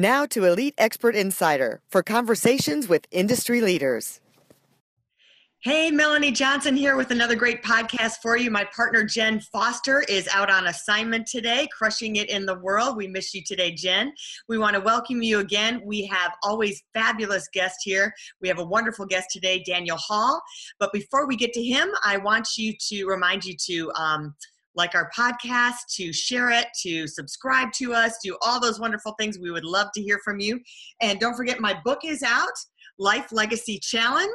Now to Elite Expert Insider for conversations with industry leaders. Hey, Melanie Johnson here with another great podcast for you. My partner Jen Foster is out on assignment today, crushing it in the world. We miss you today, Jen. We want to welcome you again. We have always fabulous guests here. We have a wonderful guest today, Daniel Hall. But before we get to him, I want you to remind you to um, like our podcast, to share it, to subscribe to us, do all those wonderful things. We would love to hear from you. And don't forget, my book is out. Life Legacy Challenge.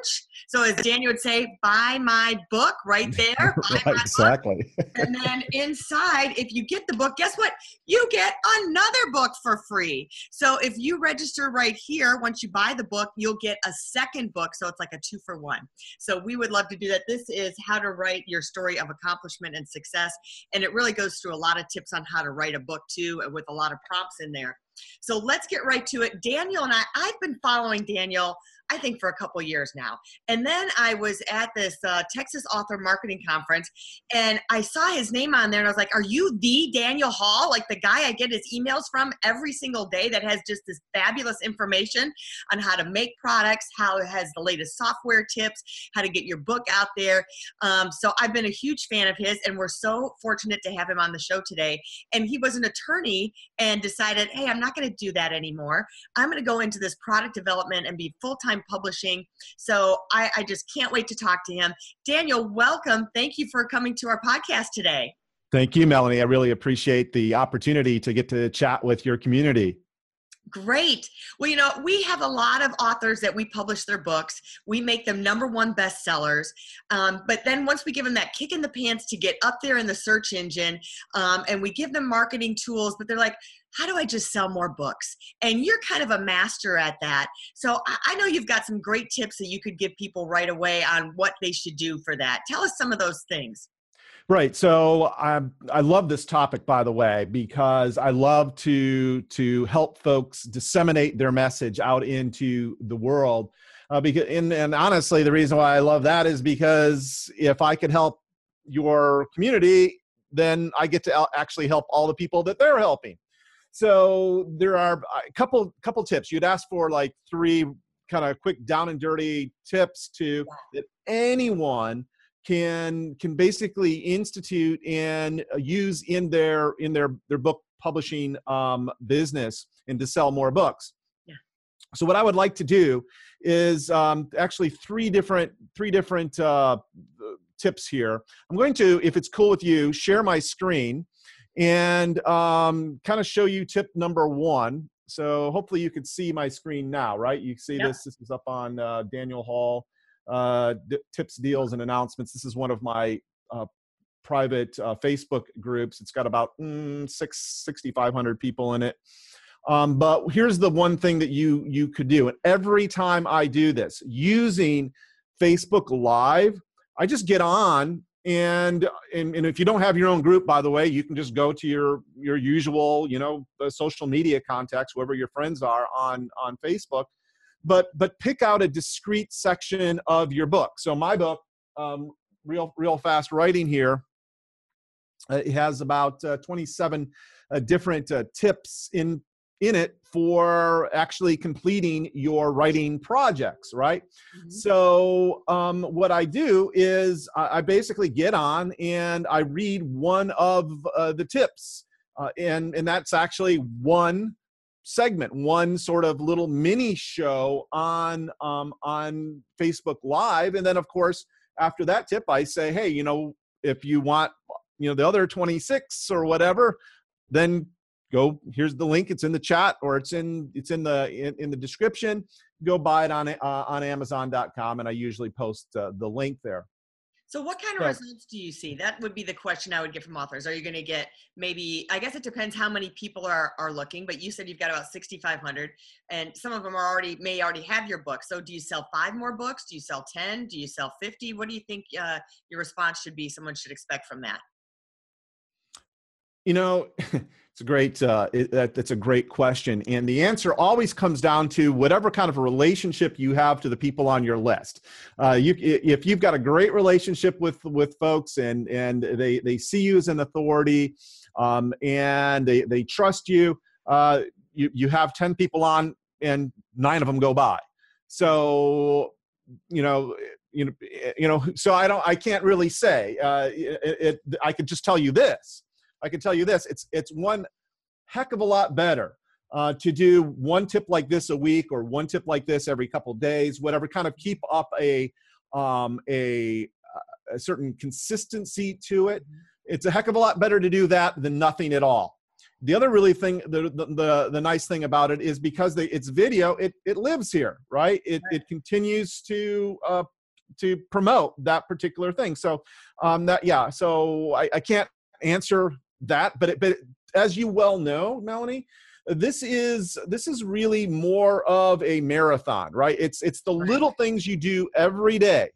So, as Daniel would say, buy my book right there. right, exactly. and then inside, if you get the book, guess what? You get another book for free. So, if you register right here, once you buy the book, you'll get a second book. So, it's like a two for one. So, we would love to do that. This is how to write your story of accomplishment and success. And it really goes through a lot of tips on how to write a book, too, with a lot of prompts in there. So let's get right to it. Daniel and I, I've been following Daniel, I think, for a couple years now. And then I was at this uh, Texas Author Marketing Conference and I saw his name on there and I was like, Are you the Daniel Hall? Like the guy I get his emails from every single day that has just this fabulous information on how to make products, how it has the latest software tips, how to get your book out there. Um, so I've been a huge fan of his and we're so fortunate to have him on the show today. And he was an attorney and decided, Hey, I'm not going to do that anymore. I'm going to go into this product development and be full time publishing. So I, I just can't wait to talk to him. Daniel, welcome. Thank you for coming to our podcast today. Thank you, Melanie. I really appreciate the opportunity to get to chat with your community. Great. Well, you know, we have a lot of authors that we publish their books. We make them number one bestsellers. Um, but then once we give them that kick in the pants to get up there in the search engine, um, and we give them marketing tools, but they're like, how do I just sell more books? And you're kind of a master at that. So I know you've got some great tips that you could give people right away on what they should do for that. Tell us some of those things. Right. So I I love this topic by the way because I love to to help folks disseminate their message out into the world. Uh, because and, and honestly, the reason why I love that is because if I could help your community, then I get to actually help all the people that they're helping. So there are a couple couple tips. You'd ask for like three kind of quick down and dirty tips to that anyone can can basically institute and use in their in their their book publishing um, business and to sell more books. Yeah. So what I would like to do is um, actually three different three different uh, tips here. I'm going to, if it's cool with you, share my screen and um, kind of show you tip number one. So hopefully you can see my screen now, right? You see this. This is up on uh, Daniel Hall uh, tips, deals, and announcements. This is one of my uh, private uh, Facebook groups. It's got about mm, six, 6,500 people in it. Um, but here's the one thing that you you could do. And every time I do this using Facebook Live, I just get on and, and and if you don't have your own group by the way you can just go to your your usual you know the social media contacts whoever your friends are on on facebook but but pick out a discrete section of your book so my book um, real real fast writing here uh, it has about uh, 27 uh, different uh, tips in in it for actually completing your writing projects, right? Mm-hmm. So, um, what I do is I, I, basically get on and I read one of uh, the tips, uh, and and that's actually one segment, one sort of little mini show on um, on Facebook Live, and then of course after that tip, I say, hey, you know, if you want, you know, the other 26 or whatever, then go here's the link it's in the chat or it's in it's in the in, in the description go buy it on uh, on amazon.com and i usually post uh, the link there So, what kind of results do you see? That would be the question I would get from authors. Are you going to get maybe? I guess it depends how many people are are looking. But you said you've got about sixty five hundred, and some of them are already may already have your book. So, do you sell five more books? Do you sell ten? Do you sell fifty? What do you think uh, your response should be? Someone should expect from that. You know, it's a great uh, it, that, that's a great question, and the answer always comes down to whatever kind of relationship you have to the people on your list. Uh, you, if you've got a great relationship with with folks, and and they they see you as an authority, um, and they they trust you, uh, you you have ten people on, and nine of them go by. So you know you know you know so i don't i can't really say uh it, it i could just tell you this I can tell you this: it's it's one heck of a lot better uh, to do one tip like this a week or one tip like this every couple days, whatever. Kind of keep up a um, a, a certain consistency to it. It's a heck of a lot better to do that than nothing at all. The other really thing, the the the, the nice thing about it is because they, it's video, it it lives here, right? It it continues to uh, to promote that particular thing. So um, that yeah, so I, I can't answer that but it, but as you well know melanie this is this is really more of a marathon right? It's it's the Right. little things you do every day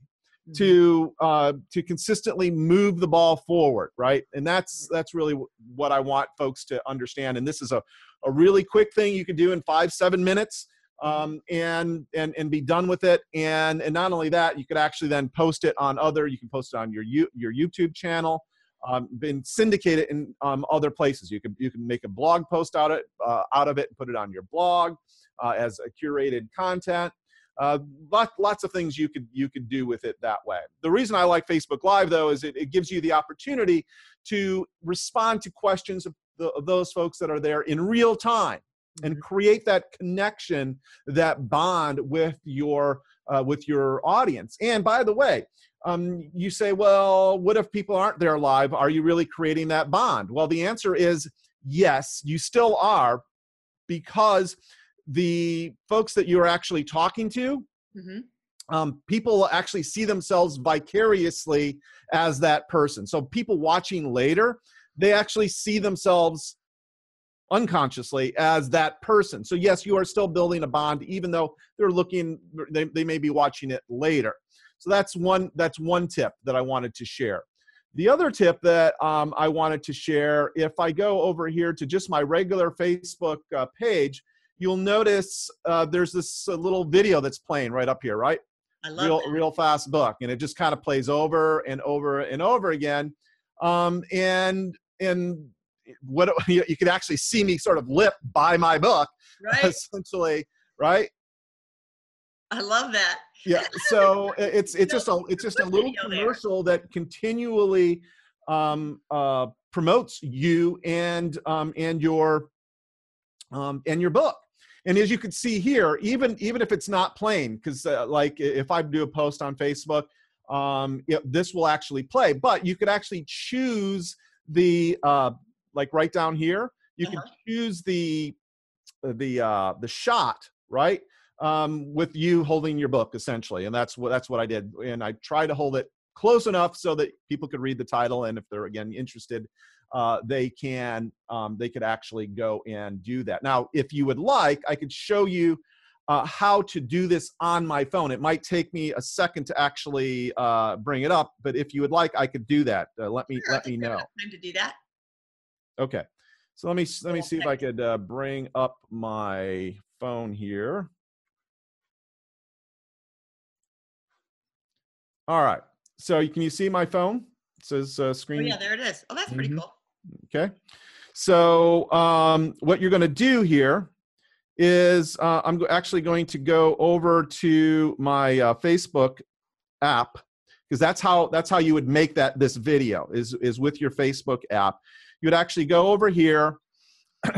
to uh, to consistently move the ball forward right? And that's that's really what i want folks to understand. And this is a, a really quick thing you can do in five seven minutes um, and and and be done with it. And and not only that you could actually then post it on other you can post it on your you, your youtube channel um, been syndicated in um, other places. You can you can make a blog post out of it, uh, out of it and put it on your blog uh, as a curated content. Uh, lot, lots of things you could you could do with it that way. The reason I like Facebook Live though is it, it gives you the opportunity to respond to questions of, the, of those folks that are there in real time and create that connection, that bond with your uh, with your audience. And by the way, um, you say, well, what if people aren't there live? Are you really creating that bond? Well, the answer is yes, you still are, because the folks that you're actually talking to, Mhm. um, people actually see themselves vicariously as that person. So people watching later, they actually see themselves unconsciously as that person. So yes, you are still building a bond, even though they're looking, they, they may be watching it later. So that's one that's one tip that I wanted to share. The other tip that um, I wanted to share, if I go over here to just my regular Facebook uh, page, you'll notice uh, there's this uh, little video that's playing right up here, right? I love real that. real fast book and it just kind of plays over and over and over again um and and what you, you can actually see me sort of lip by my book right. essentially right I love that. Yeah so it's it's just a it's just a little commercial that continually um uh promotes you and um and your um and your book. And as you can see here even even if it's not playing because uh, like if i do a post on facebook um it, this will actually play. But you could actually choose the uh like right down here you can Uh-huh. choose the the uh the shot right um with you holding your book essentially and that's what that's what i did and i try to hold it close enough so that people could read the title and if they're again interested uh, they can um, they could actually go and do that. Now if you would like i could show you uh, how to do this on my phone. It might take me a second to actually uh, bring it up but if you would like i could do that. Uh, let me Sure, let me think we have know Time to do that. okay. So let me let me see if i could uh, bring up my phone here all right so can you see my phone it says uh, Oh screen yeah, there it is. Oh, that's pretty Mhm. cool. Okay. So um, what you're going to do here is uh, I'm actually going to go over to my uh, Facebook app because that's how that's how you would make that this video is is with your Facebook app. You would actually go over here.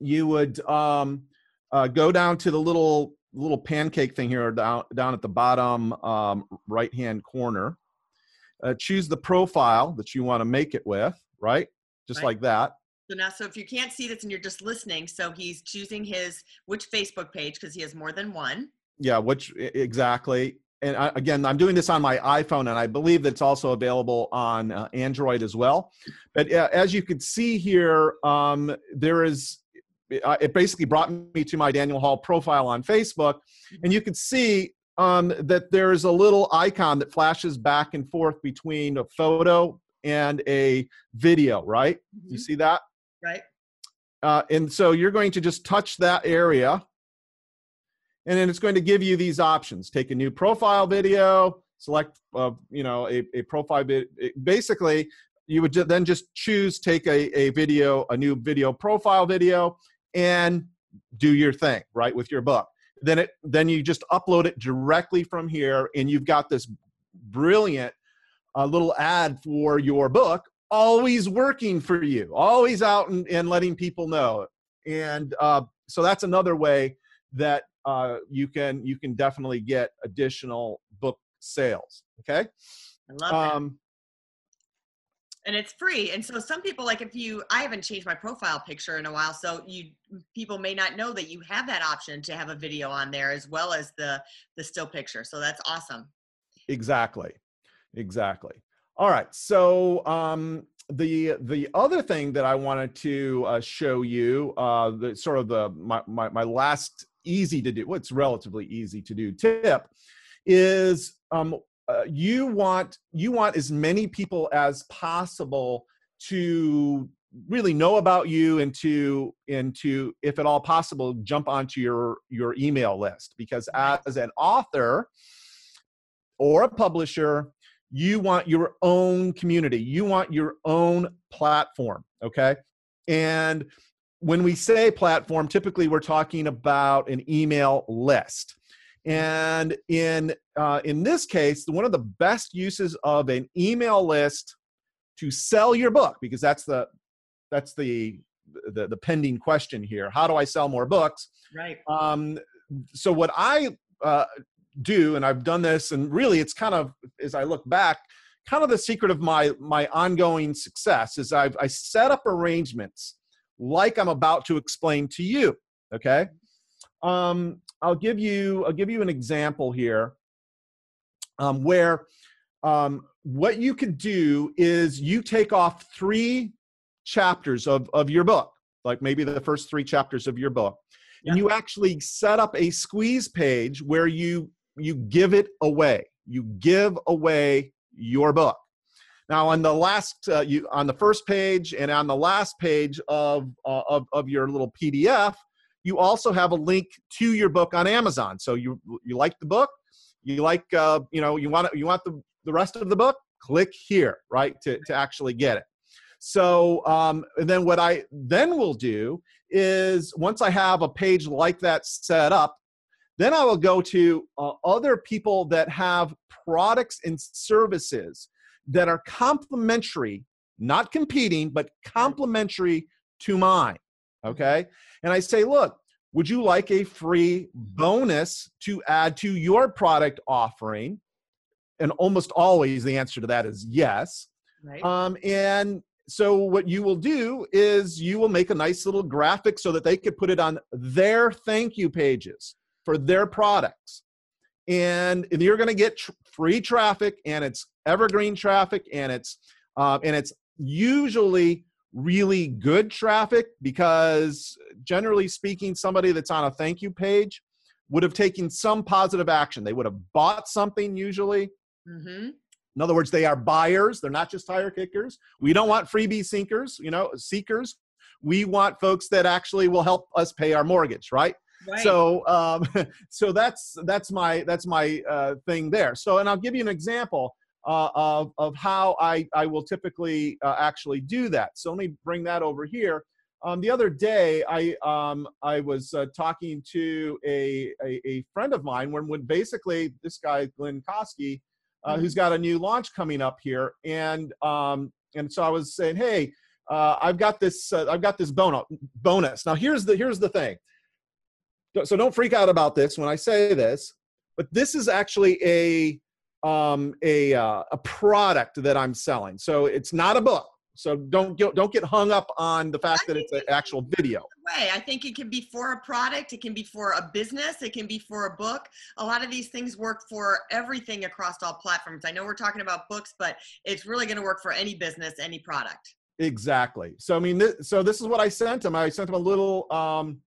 you would um, uh, go down to the little little pancake thing here down down at the bottom um, right hand corner uh, choose the profile that you want to make it with, right? Just Right. like that. So now, so if you can't see this and you're just listening, so he's choosing his which Facebook page because he has more than one. Yeah, which exactly. and I, again, I'm doing this on my iPhone, and I believe that it's also available on uh, Android as well. But uh, as you can see here, um, there is it basically brought me to my Daniel Hall profile on Facebook, and you can see um, that there is a little icon that flashes back and forth between a photo and a video. Right? Mm-hmm. You see that? Right. Uh, and so you're going to just touch that area and then it's going to give you these options take a new profile video select uh, you know a, a profile bit basically you would then just choose take a, a video a new video profile video and do your thing right with your book then it then you just upload it directly from here and you've got this brilliant uh, little ad for your book always working for you always out and, and letting people know and uh, so that's another way that uh, you can you can definitely get additional book sales. Okay. I love um, and it's free and so some people like if you i haven't changed my profile picture in a while so you people may not know that you have that option to have a video on there as well as the the still picture so that's awesome. Exactly. Exactly. All right so um the the other thing that i wanted to uh, show you uh the sort of the my, my my last easy to do, what's relatively easy to do tip is um, uh, you want you want as many people as possible to really know about you and to and to if at all possible jump onto your your email list. Because as an author or a publisher you want your own community. You want your own platform okay? And when we say platform, typically we're talking about an email list. And in uh, in this case, one of the best uses of an email list to sell your book, because that's the that's the the, the pending question here. How do I sell more books? Right. Um, so what I uh, do, and I've done this, and really, it's kind of as I look back, kind of the secret of my my ongoing success is I've I set up arrangements like I'm about to explain to you. Okay. Um, I'll give you I'll give you an example here um, where um, what you can do is you take off three chapters of, of your book, like maybe the first three chapters of your book, yeah. and you actually set up a squeeze page where you you give it away. You give away your book. Now, on the last, uh, you on the first page and on the last page of, uh, of of your little PDF, you also have a link to your book on Amazon. So you you like the book, you like uh, you know you want you want the the rest of the book, click here, right, to to actually get it. So um, and then what I then will do is once I have a page like that set up, then I will go to uh, other people that have products and services that are complementary, not competing, but complementary to mine. Okay. And I say, look, would you like a free bonus to add to your product offering? And almost always the answer to that is yes. Right. Um, and so what you will do is you will make a nice little graphic so that they could put it on their thank you pages for their products and you're going to get tr- free traffic and it's evergreen traffic and it's uh, and it's usually really good traffic because generally speaking somebody that's on a thank you page would have taken some positive action. They would have bought something usually. Mm-hmm. in other words they are buyers. They're not just tire kickers. We don't want freebie seekers you know seekers. We want folks that actually will help us pay our mortgage right? Right. So, um, so that's that's my that's my uh, thing there. So, and I'll give you an example uh, of of how I I will typically uh, actually do that. So let me bring that over here. Um, the other day, I um, I was uh, talking to a, a, a friend of mine when when basically this guy Glenn Kosky, uh, mm-hmm. who's got a new launch coming up here, and um, and so I was saying, hey, uh, I've got this uh, I've got this bonus bonus. Now here's the here's the thing so don't freak out about this when I say this, but this is actually a um, a uh, a product that I'm selling. So it's not a book. So don't get don't get hung up on the fact that it's an actual video. way. I think it can be for a product, it can be for a business, it can be for a book. A lot of these things work for everything across all platforms. I know we're talking about books, but it's really going to work for any business, any product. Exactly. So I mean, th- so this is what I sent him. I sent him a little, um,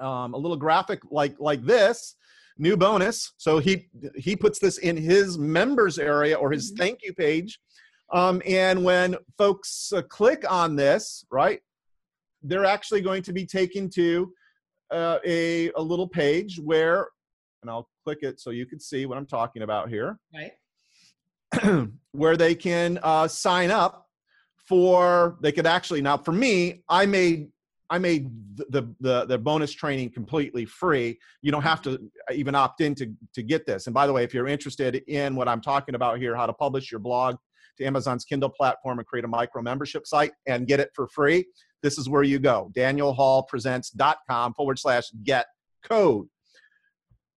um, a little graphic like like this, new bonus. So he he puts this in his members area or his mm-hmm. thank you page, um, and when folks uh, click on this, right, they're actually going to be taken to uh, a a little page where, and I'll click it so you can see what I'm talking about here. Right. where they can uh, sign up for they could actually now for me i made i made the, the the bonus training completely free. You don't have to even opt in to to get this. And by the way if you're interested in what i'm talking about here how to publish your blog to amazon's kindle platform and create a micro membership site and get it for free this is where you go. Danielhallpresents.com forward slash get code.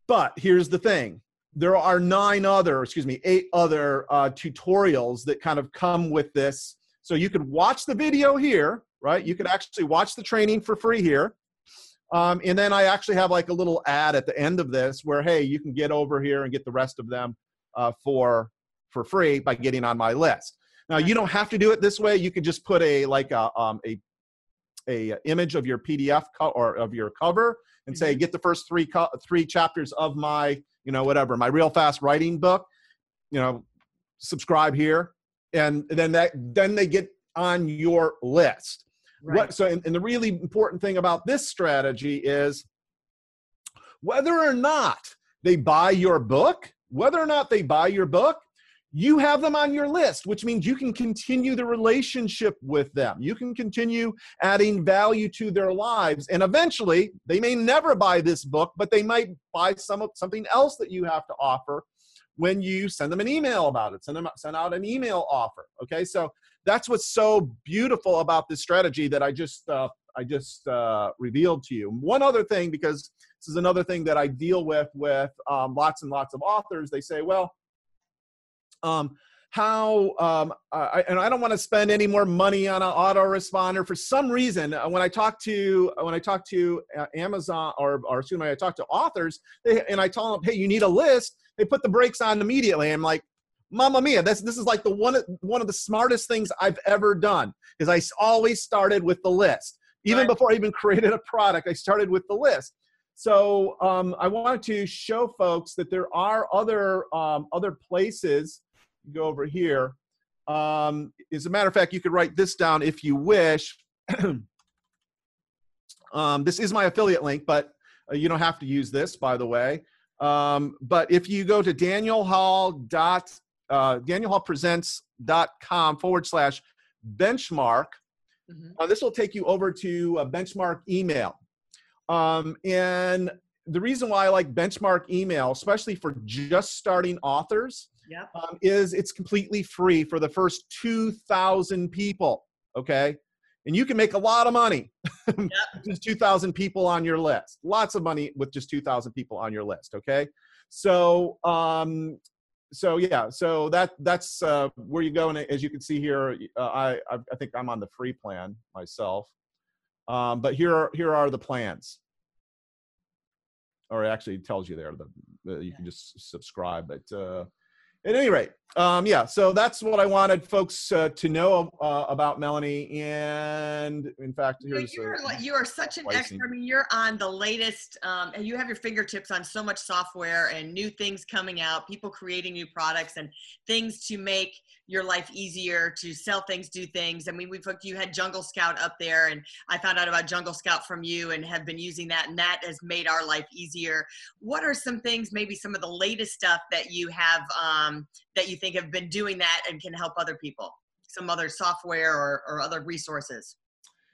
But here's the thing. There are nine other excuse me eight other uh, tutorials that kind of come with this. So you could watch the video here, right? You could actually watch the training for free here. Um, and then I actually have like a little ad at the end of this where, hey, you can get over here and get the rest of them uh, for for free by getting on my list. Now you don't have to do it this way. You could just put a like a um, a a image of your PDF co- or of your cover and say, mm-hmm. get the first three co- three chapters of my you know whatever my real fast writing book. You know, subscribe here and then that then they get on your list. Right. What so and, and the really important thing about this strategy is whether or not they buy your book, whether or not they buy your book, you have them on your list, which means you can continue the relationship with them. You can continue adding value to their lives. And eventually, they may never buy this book, but they might buy some of something else that you have to offer when you send them an email about it, send them send out an email offer. Okay, so that's what's so beautiful about this strategy that I just uh, I just uh, revealed to you. One other thing, because this is another thing that I deal with with um, lots and lots of authors. They say, well, um, how um, I, and I don't want to spend any more money on an autoresponder for some reason. Uh, when I talk to when I talk to uh, Amazon or or excuse me, I talk to authors, they, and I tell them, hey, you need a list they put the brakes on immediately. I'm like, Mamma mia, this this is like the one one of the smartest things I've ever done. Is I always started with the list. Even right. before I even created a product, I started with the list. So um, I wanted to show folks that there are other um, other places. Go over here. Um, as a matter of fact, you could write this down if you wish. um, this is my affiliate link, but uh, you don't have to use this, by the way. Um, but if you go to Daniel Hall dot uh, danielhallpresents.com forward slash benchmark, mm-hmm. uh, this will take you over to a benchmark email. Um, and the reason why I like benchmark email, especially for just starting authors, yep. um, is it's completely free for the first 2,000 people. Okay and you can make a lot of money yep. just 2000 people on your list lots of money with just 2000 people on your list okay so um so yeah so that that's uh, where you go and as you can see here uh, I, I think i'm on the free plan myself. Um, but here are here are the plans. Or it actually tells you there the, you can just subscribe but uh at any rate, um, yeah, so that's what I wanted folks uh, to know uh, about Melanie. And in fact, here's you're, you are such an expert. I mean, you're on the latest, um, and you have your fingertips on so much software and new things coming out, people creating new products and things to make your life easier to sell things, do things. I mean, we've you had Jungle Scout up there, and I found out about Jungle Scout from you and have been using that, and that has made our life easier. What are some things, maybe some of the latest stuff that you have um, that you think have been doing that and can help other people? Some other software or, or other resources?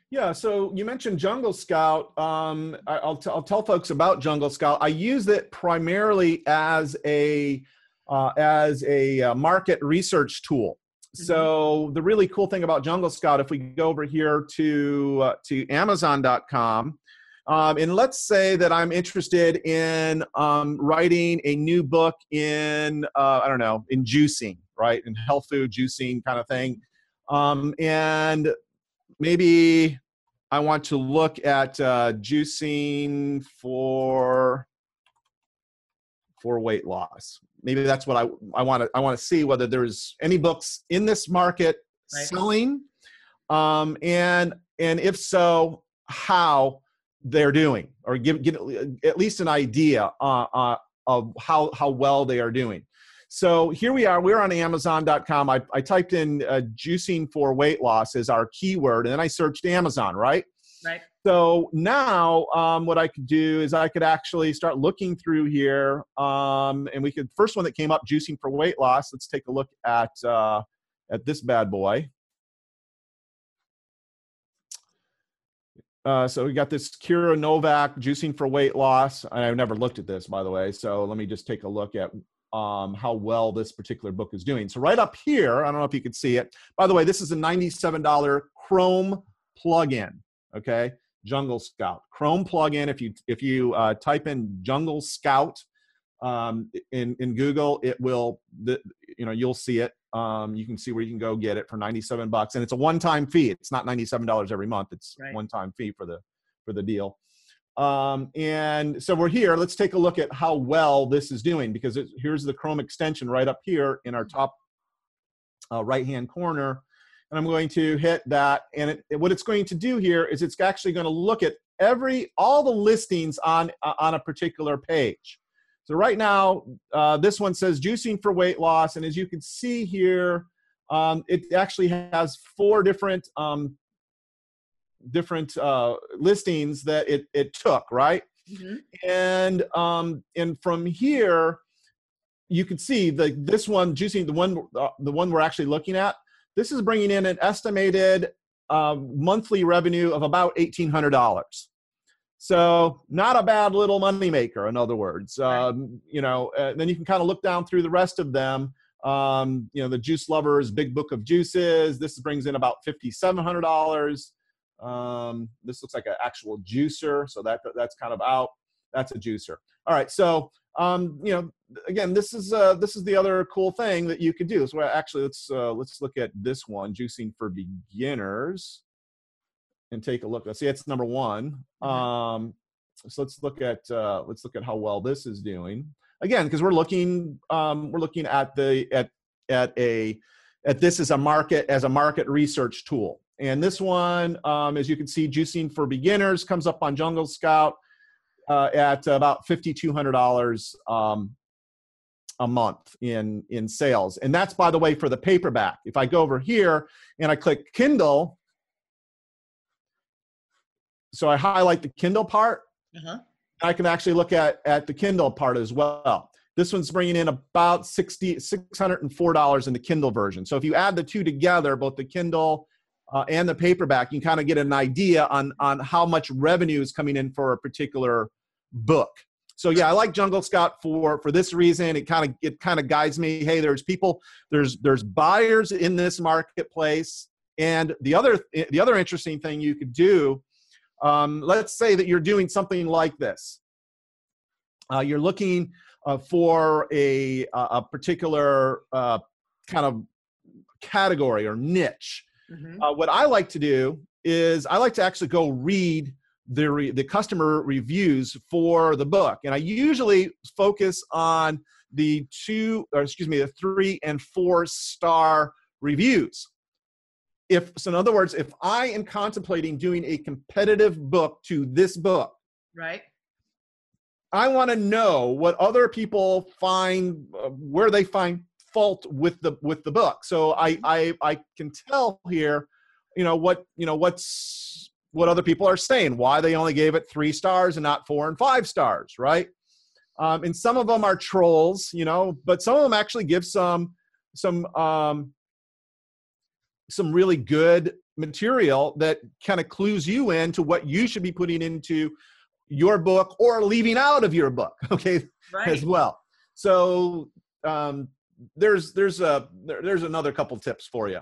Yeah, so you mentioned Jungle Scout. Um, I, will t- I'll tell folks about Jungle Scout. I use it primarily as a uh, as a uh, market research tool. Mm-hmm. So the really cool thing about Jungle Scout, if we go over here to uh, to Amazon.com, um, and let's say that I'm interested in um, writing a new book in uh, I don't know in juicing, right, in health food juicing kind of thing, um, and maybe I want to look at uh, juicing for for weight loss. Maybe that's what I I want to I want to see whether there's any books in this market right. selling, um, and and if so, how they're doing, or give get at least an idea uh, uh, of how how well they are doing. So here we are. We're on Amazon.com. I, I typed in uh, juicing for weight loss as our keyword, and then I searched Amazon, right? Right. So now um, what I could do is I could actually start looking through here, um, and we could first one that came up, juicing for weight loss. Let's take a look at uh, at this bad boy. Uh, so we got this Kira Novak juicing for weight loss. And I've never looked at this, by the way. So let me just take a look at um, how well this particular book is doing. So right up here, I don't know if you can see it. By the way, this is a $97 Chrome plugin. Okay, Jungle Scout Chrome plugin. If you if you uh, type in Jungle Scout um, in in Google, it will the, you know you'll see it. Um, you can see where you can go get it for 97 bucks, and it's a one-time fee. It's not 97 dollars every month. It's right. one-time fee for the for the deal. Um, and so we're here. Let's take a look at how well this is doing because it, here's the Chrome extension right up here in our top uh, right-hand corner. And I'm going to hit that. And it, it, what it's going to do here is it's actually going to look at every all the listings on uh, on a particular page. So right now, uh, this one says juicing for weight loss, and as you can see here, um, it actually has four different um, different uh, listings that it, it took, right? Mm-hmm. And um, and from here, you can see the this one juicing the one uh, the one we're actually looking at. This is bringing in an estimated uh, monthly revenue of about eighteen hundred dollars. So not a bad little money maker. In other words, um, you know. Uh, then you can kind of look down through the rest of them. Um, you know, the Juice Lovers Big Book of Juices. This brings in about fifty seven hundred dollars. Um, this looks like an actual juicer, so that that's kind of out. That's a juicer. All right, so um, you know, again, this is uh, this is the other cool thing that you could do. So actually, let's uh, let's look at this one, juicing for beginners, and take a look. Let's see, it's number one. Mm-hmm. Um, so let's look at uh, let's look at how well this is doing. Again, because we're looking um, we're looking at the at at a at this as a market as a market research tool. And this one, um, as you can see, Juicing for Beginners comes up on Jungle Scout uh, at about $5,200 um, a month in, in sales. And that's, by the way, for the paperback. If I go over here and I click Kindle, so I highlight the Kindle part, uh-huh. I can actually look at, at the Kindle part as well. This one's bringing in about 60, $604 in the Kindle version. So if you add the two together, both the Kindle uh, and the paperback, you kind of get an idea on on how much revenue is coming in for a particular book. So yeah, I like Jungle Scout for for this reason. It kind of it kind of guides me. Hey, there's people, there's there's buyers in this marketplace, and the other the other interesting thing you could do. Um, let's say that you're doing something like this. Uh, you're looking uh, for a a particular uh, kind of category or niche Mm-hmm. Uh, what I like to do is I like to actually go read the re- the customer reviews for the book, and I usually focus on the two, or excuse me, the three and four star reviews. If so, in other words, if I am contemplating doing a competitive book to this book, right? I want to know what other people find, uh, where they find fault with the with the book. So I mm-hmm. I I can tell here, you know what you know what's what other people are saying, why they only gave it three stars and not four and five stars, right? Um, and some of them are trolls, you know, but some of them actually give some some um, some really good material that kind of clues you in to what you should be putting into your book or leaving out of your book, okay, right. as well. So um, there's there's a there, there's another couple tips for you.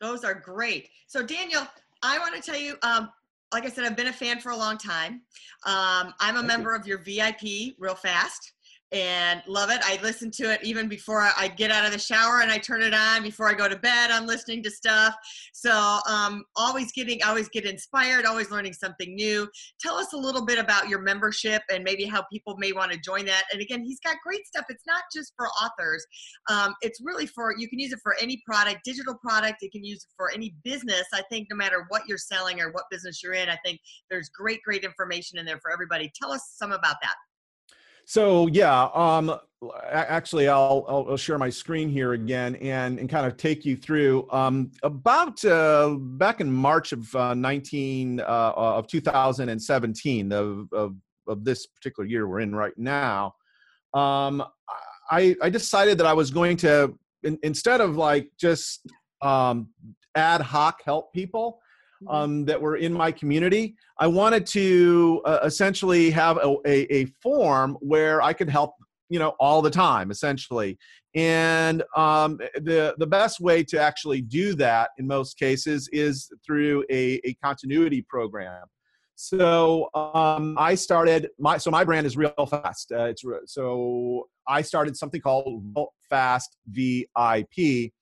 Those are great. So Daniel, I want to tell you, um, like I said, I've been a fan for a long time. Um, I'm a Thank member you. of your VIP real fast. And love it. I listen to it even before I get out of the shower and I turn it on before I go to bed. I'm listening to stuff. So um, always getting, always get inspired, always learning something new. Tell us a little bit about your membership and maybe how people may want to join that. And again, he's got great stuff. It's not just for authors. Um, it's really for, you can use it for any product, digital product. You can use it for any business. I think no matter what you're selling or what business you're in, I think there's great, great information in there for everybody. Tell us some about that. So yeah, um, actually, I'll, I'll, share my screen here again and and kind of take you through um, about uh, back in March of uh, 19 uh, of 2017 of, of, of this particular year we're in right now. Um, I I decided that I was going to in, instead of like just um, ad hoc help people. Mm-hmm. um, that were in my community. I wanted to uh, essentially have a, a, a, form where I could help, you know, all the time, essentially. And um, the the best way to actually do that in most cases is through a, a continuity program. So um, I started my so my brand is Real Fast. Uh, it's so I started something called Real Fast VIP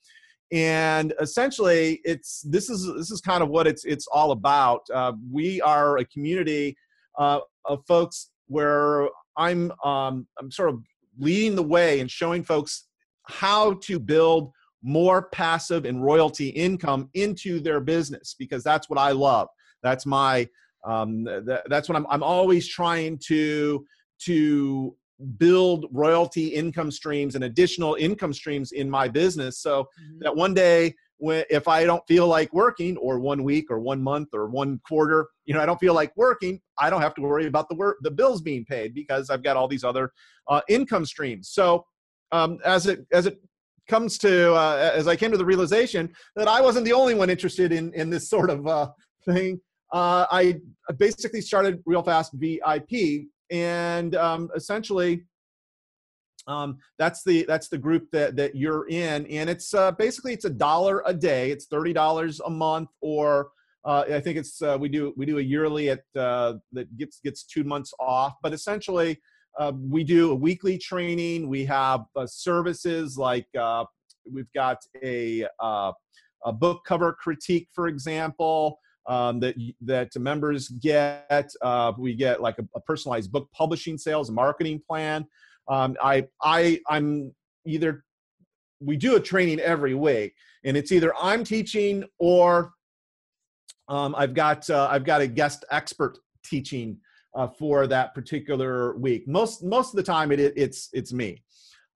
and essentially it's this is this is kind of what it's it's all about. Uh, we are a community uh, of folks where i'm um, i'm sort of leading the way and showing folks how to build more passive and royalty income into their business because that's what i love. That's my um, th- that's what I'm, I'm always trying to to build royalty income streams and additional income streams in my business so mm-hmm. that one day when if i don't feel like working or one week or one month or one quarter you know i don't feel like working i don't have to worry about the work the bills being paid because i've got all these other uh, income streams so um, as it as it comes to uh, as i came to the realization that i wasn't the only one interested in in this sort of uh, thing uh, i basically started real fast vip and um, essentially um, that's the that's the group that that you're in and it's uh, basically it's a dollar a day. It's $30 a month or uh, I think it's uh, we do we do a yearly at uh, that gets gets two months off but essentially uh, we do a weekly training. We have uh, services like we've got a, a book cover critique for example um, that that members get. Uh, we get like a, a, personalized book publishing sales marketing plan. Um, I I I'm either we do a training every week, and it's either I'm teaching or um, I've got uh, I've got a guest expert teaching uh, for that particular week. Most most of the time, it, it it's it's me.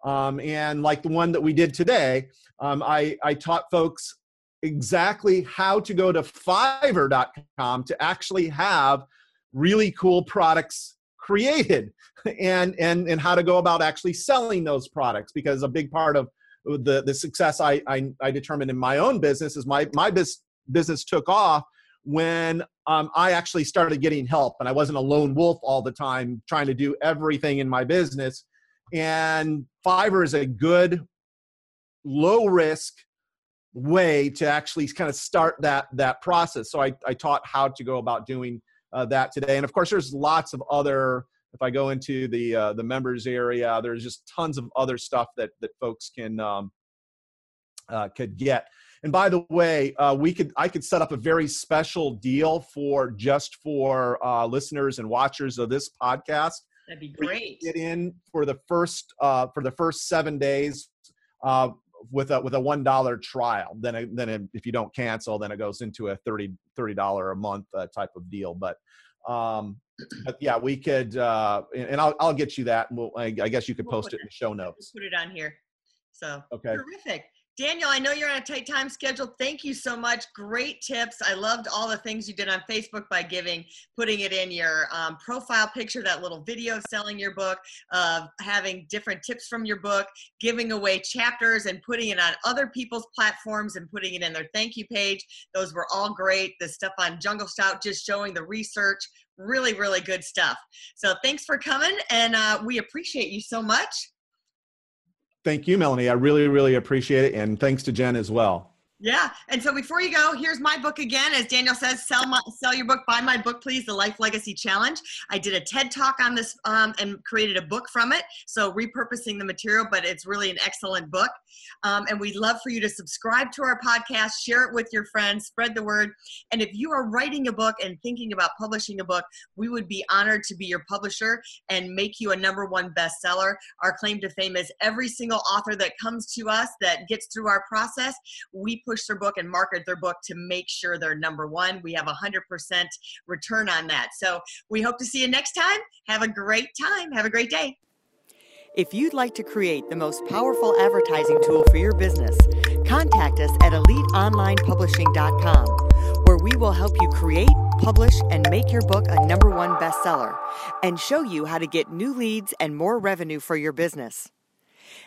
Um, and like the one that we did today, um, I, I taught folks exactly how to go to fiverr.com to actually have really cool products created and and and how to go about actually selling those products because a big part of the the success I I, I determined in my own business is my my bis- business took off when um, I actually started getting help and I wasn't a lone wolf all the time trying to do everything in my business. And Fiverr is a good low risk way to actually kind of start that that process. So I, I taught how to go about doing uh, that today. And of course, there's lots of other. If I go into the uh, the members area, there's just tons of other stuff that that folks can um, uh, could get. And by the way, uh, we could I could set up a very special deal for just for uh, listeners and watchers of this podcast. That'd be great. Get in for the first uh, for the first seven days. With a with a one dollar trial. Then it, then it, if you don't cancel, then it goes into a 30 dollar a month uh, type of deal. But um, but yeah, we could, uh, and I'll I'll get you that. We'll, I, I guess you could we'll post it in the show notes. Put it on here. So okay, terrific. Daniel, I know you're on a tight time schedule. Thank you so much. Great tips. I loved all the things you did on Facebook by giving, putting it in your um, profile picture, that little video of selling your book, of having different tips from your book, giving away chapters and putting it on other people's platforms and putting it in their thank you page. Those were all great. The stuff on Jungle Scout, just showing the research, really, really good stuff. So thanks for coming, and uh, we appreciate you so much. Thank you, Melanie. I really, really appreciate it. And thanks to Jen as well. Yeah. And so before you go, here's my book again. As Daniel says, sell my sell your book, buy my book, please. The Life Legacy Challenge. I did a TED talk on this um, and created a book from it. So repurposing the material, but it's really an excellent book. Um, and we'd love for you to subscribe to our podcast, share it with your friends, spread the word. And if you are writing a book and thinking about publishing a book, we would be honored to be your publisher and make you a number one bestseller. Our claim to fame is every single author that comes to us that gets through our process, we push their book and market their book to make sure they're number one. We have a 100% return on that. So we hope to see you next time. Have a great time. Have a great day. If you'd like to create the most powerful advertising tool for your business, contact us at eliteonlinepublishing.com, where we will help you create, publish, and make your book a number one bestseller and show you how to get new leads and more revenue for your business.